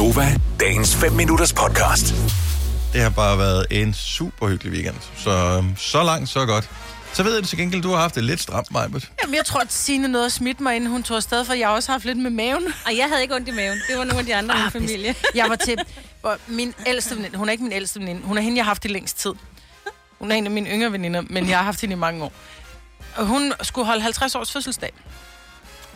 Gunova, dagens 5 minutters podcast. Det har bare været en super hyggelig weekend. Så, øhm, så langt, så godt. Så ved jeg til gengæld, du har haft det lidt stramt, Majbet. Jamen, jeg tror, at Signe nåede at smitte mig, inden hun tog afsted, for jeg har også haft lidt med maven. Og jeg havde ikke ondt i maven. Det var nogle af de andre i min Ah, familie. Jeg var til min ældste veninde. Hun er ikke min ældste veninde. Hun er hende, jeg har haft i længst tid. Hun er en af mine yngre veninder, men jeg har haft hende i mange år. Og hun skulle holde 50 års fødselsdag.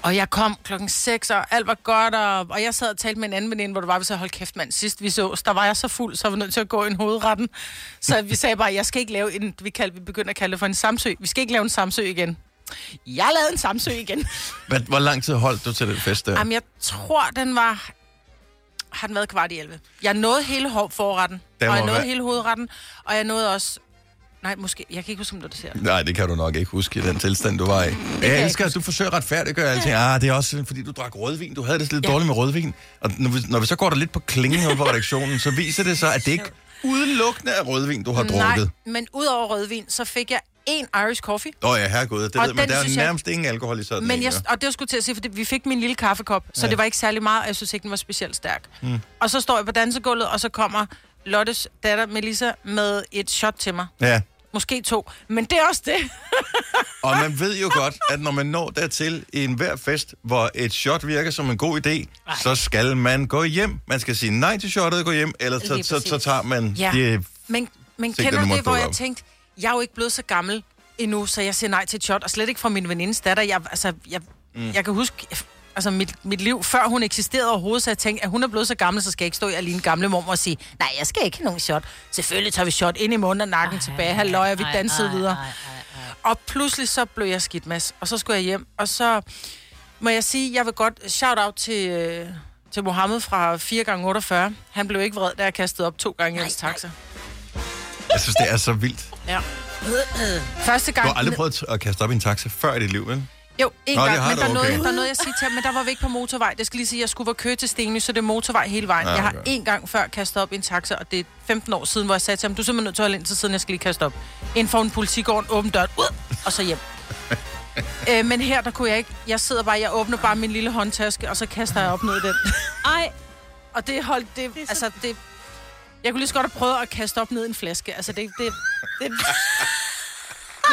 Og jeg kom klokken 6, og alt var godt, og, og jeg sad og talte med en anden veninde, hvor det var, vi så hold kæft mand, sidst vi så, der var jeg så fuld, så var nødt til at gå i en hovedretten. Så vi sagde bare, jeg skal ikke lave en, vi, kaldte, vi begyndte at kalde det for en samsø. Vi skal ikke lave en samsø igen. Jeg lavede en samsø igen. Hvad, hvor lang tid holdt du til den fest der? Jamen, jeg tror, den var... Har den været kvart i 11? Jeg nåede hele forretten, og jeg nåede være- hele hovedretten, og jeg nåede også... Nej, måske... Jeg kan ikke huske, om det dessert. Nej, det kan du nok ikke huske i den tilstand, du var i. Jeg jeg elsker, at du forsøger at retfærdiggøre alting. Ah, det er også fordi, du drak rødvin. Du havde det lidt Ja. dårligt med rødvin. Og når vi, når vi så går der lidt på klingen her på redaktionen, så viser det sig, at det ikke udelukkende er rødvin, du har drukket. Nej, men udover rødvin, så fik jeg en Irish coffee. Åh oh, ja, herregud. Det Og ved, men den der er synes jeg- nærmest ingen alkohol i sådan Men en, jeg, og det skulle til at sige, fordi vi fik min lille kaffekop, så ja. det var ikke særlig meget, og jeg synes ikke, den var specielt stærk. Mm. Og så står jeg på dansegulvet, og så kommer Lottes datter Melissa med et shot til mig. Ja. Måske to, men det er også det. Og man ved jo godt, at når man når dertil i enhver fest, hvor et shot virker som en god idé, Ej. så skal man gå hjem. Man skal sige nej til shottet og gå hjem, ellers så, så, så tager man Ja. det. Men, men kender du det, hvor jeg tænkte, jeg er jo ikke blevet så gammel endnu, så jeg siger nej til et shot, og slet ikke fra min venindes datter. Jeg, altså, jeg, mm. jeg kan huske, altså mit, mit liv, før hun eksisterede overhovedet, så jeg tænkte, at hun er blevet så gammel, så skal jeg ikke stå i alene gamle mor og sige, nej, jeg skal ikke have nogen shot. Selvfølgelig tager vi shot ind i munden og nakken tilbage, halløj, og vi dansede videre. Og pludselig så blev jeg skidt, Mads. Og så skulle jeg hjem, og så må jeg sige, jeg vil godt shout out til, øh, til Mohammed fra 4x48. Han blev ikke vred, da jeg kastede op to gange i hans taxa. Jeg synes, det er så vildt. Ja. Første Du gang... har aldrig prøvet at kaste op i en taxa før i dit liv, vel? Jo, en Nå, gang, men der, er noget, okay. der er noget, jeg siger til ham, men der var vi ikke på motorvej. Det skal lige sige, at jeg skulle være køre til Stenly, så det er motorvej hele vejen. Ja, Jeg har okay. en gang før kastet op i en taxa, og det er 15 år siden, hvor jeg sagde til ham, du er simpelthen nødt til at holde ind til siden, jeg skal lige kaste op. Ind for en politigården, åbn døren, ud, og så hjem. øh, men her, der kunne jeg ikke. Jeg sidder bare, jeg åbner bare min lille håndtaske, og så kaster jeg op ned i den. Ej, Og det holdt, det, det altså, det... Jeg kunne lige så godt have prøvet at kaste op ned i en flaske. Altså, det... det, det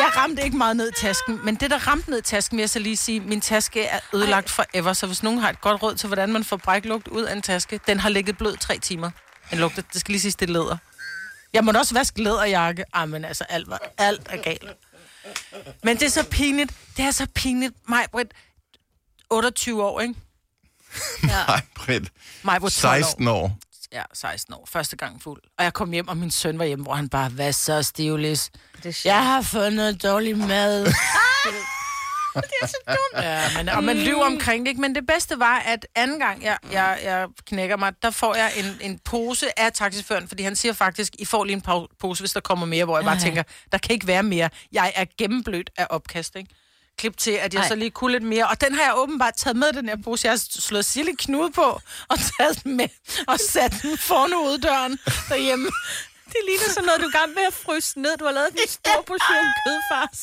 jeg ramte ikke meget ned i tasken, men det, der ramte ned i tasken, vil jeg så lige sige, min taske er ødelagt forever, så hvis nogen har et godt råd til, hvordan man får bræklugt ud af en taske, den har ligget blød tre timer. Den lugter, det skal lige sige, det er læder. Jeg må da også vaske læderjakke. Ah, men altså, alt, var, alt er galt. Men det er så pinligt. Det er så pinligt. Mig, Britt, 28 år, ikke? Nej, Britt. Mig, 16 år. Ja, 16 år, første gang fuld. Og jeg kom hjem, og min søn var hjemme, hvor han bare, hvad så, sjovt. Jeg har fundet dårlig mad. det er så dumt. Ja, men, og man lyver omkring det, ikke? Men det bedste var, at anden gang, jeg, jeg, jeg knækker mig, der får jeg en, en pose af taxiføren, fordi han siger faktisk, I får lige en pose, hvis der kommer mere, hvor jeg bare tænker, der kan ikke være mere. Jeg er gennemblødt af opkast, ikke? Klip til, at jeg Ej. så lige kunne lidt mere. Og den har jeg åbenbart taget med, den her pose. Jeg har slået sille knude på og taget den med og sat den foran uddøren derhjemme. Det ligner sådan noget, du er gang med at fryse ned. Du har lavet en stor portion kødfars.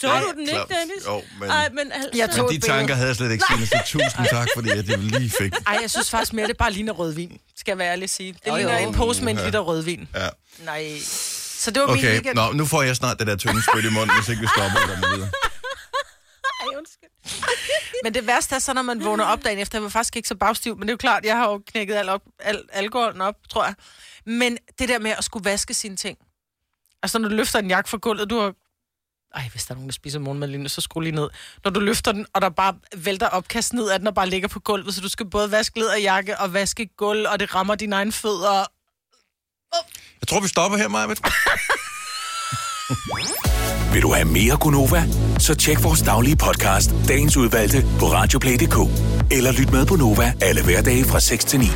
Så du den ikke. Dennis? Jo, men, Ej, men altså... Jeg tog men de tanker havde jeg slet ikke, Signe, så tusind tak, fordi at jeg lige fik. Ej, jeg synes faktisk mere, det bare ligner rødvin, skal jeg være ærlig at sige. Det Jo, ligner jo. en pose med en liter rødvin. Ja. Nej. Så det var min Okay, weekend. Nå, nu får jeg snart det der tynde spyt i munden, hvis ikke vi stopper og kommer videre. Ej, undskyld. Men det værste er så, når man vågner op dagen efter. Jeg var faktisk ikke så bagstiv, men det er jo klart, jeg har jo knækket al op, al, alkoholen op, tror jeg. Men det der med at skulle vaske sine ting. Altså, når du løfter en jakke fra gulvet, du har... Ej, hvis der er nogen, der spiser morgenmad lige nu, så skru lige ned. Når du løfter den, og der bare vælter opkast ned af den, og bare ligger på gulvet, så du skal både vaske jakke og vaske gulv, og det rammer dine egne fødder. Jeg tror, vi stopper her, Maja. Vil du have mere Gunova? Så tjek vores daglige podcast, dagens udvalgte, på radioplay.dk. Eller lyt med på Nova alle hverdage fra 6 til 9.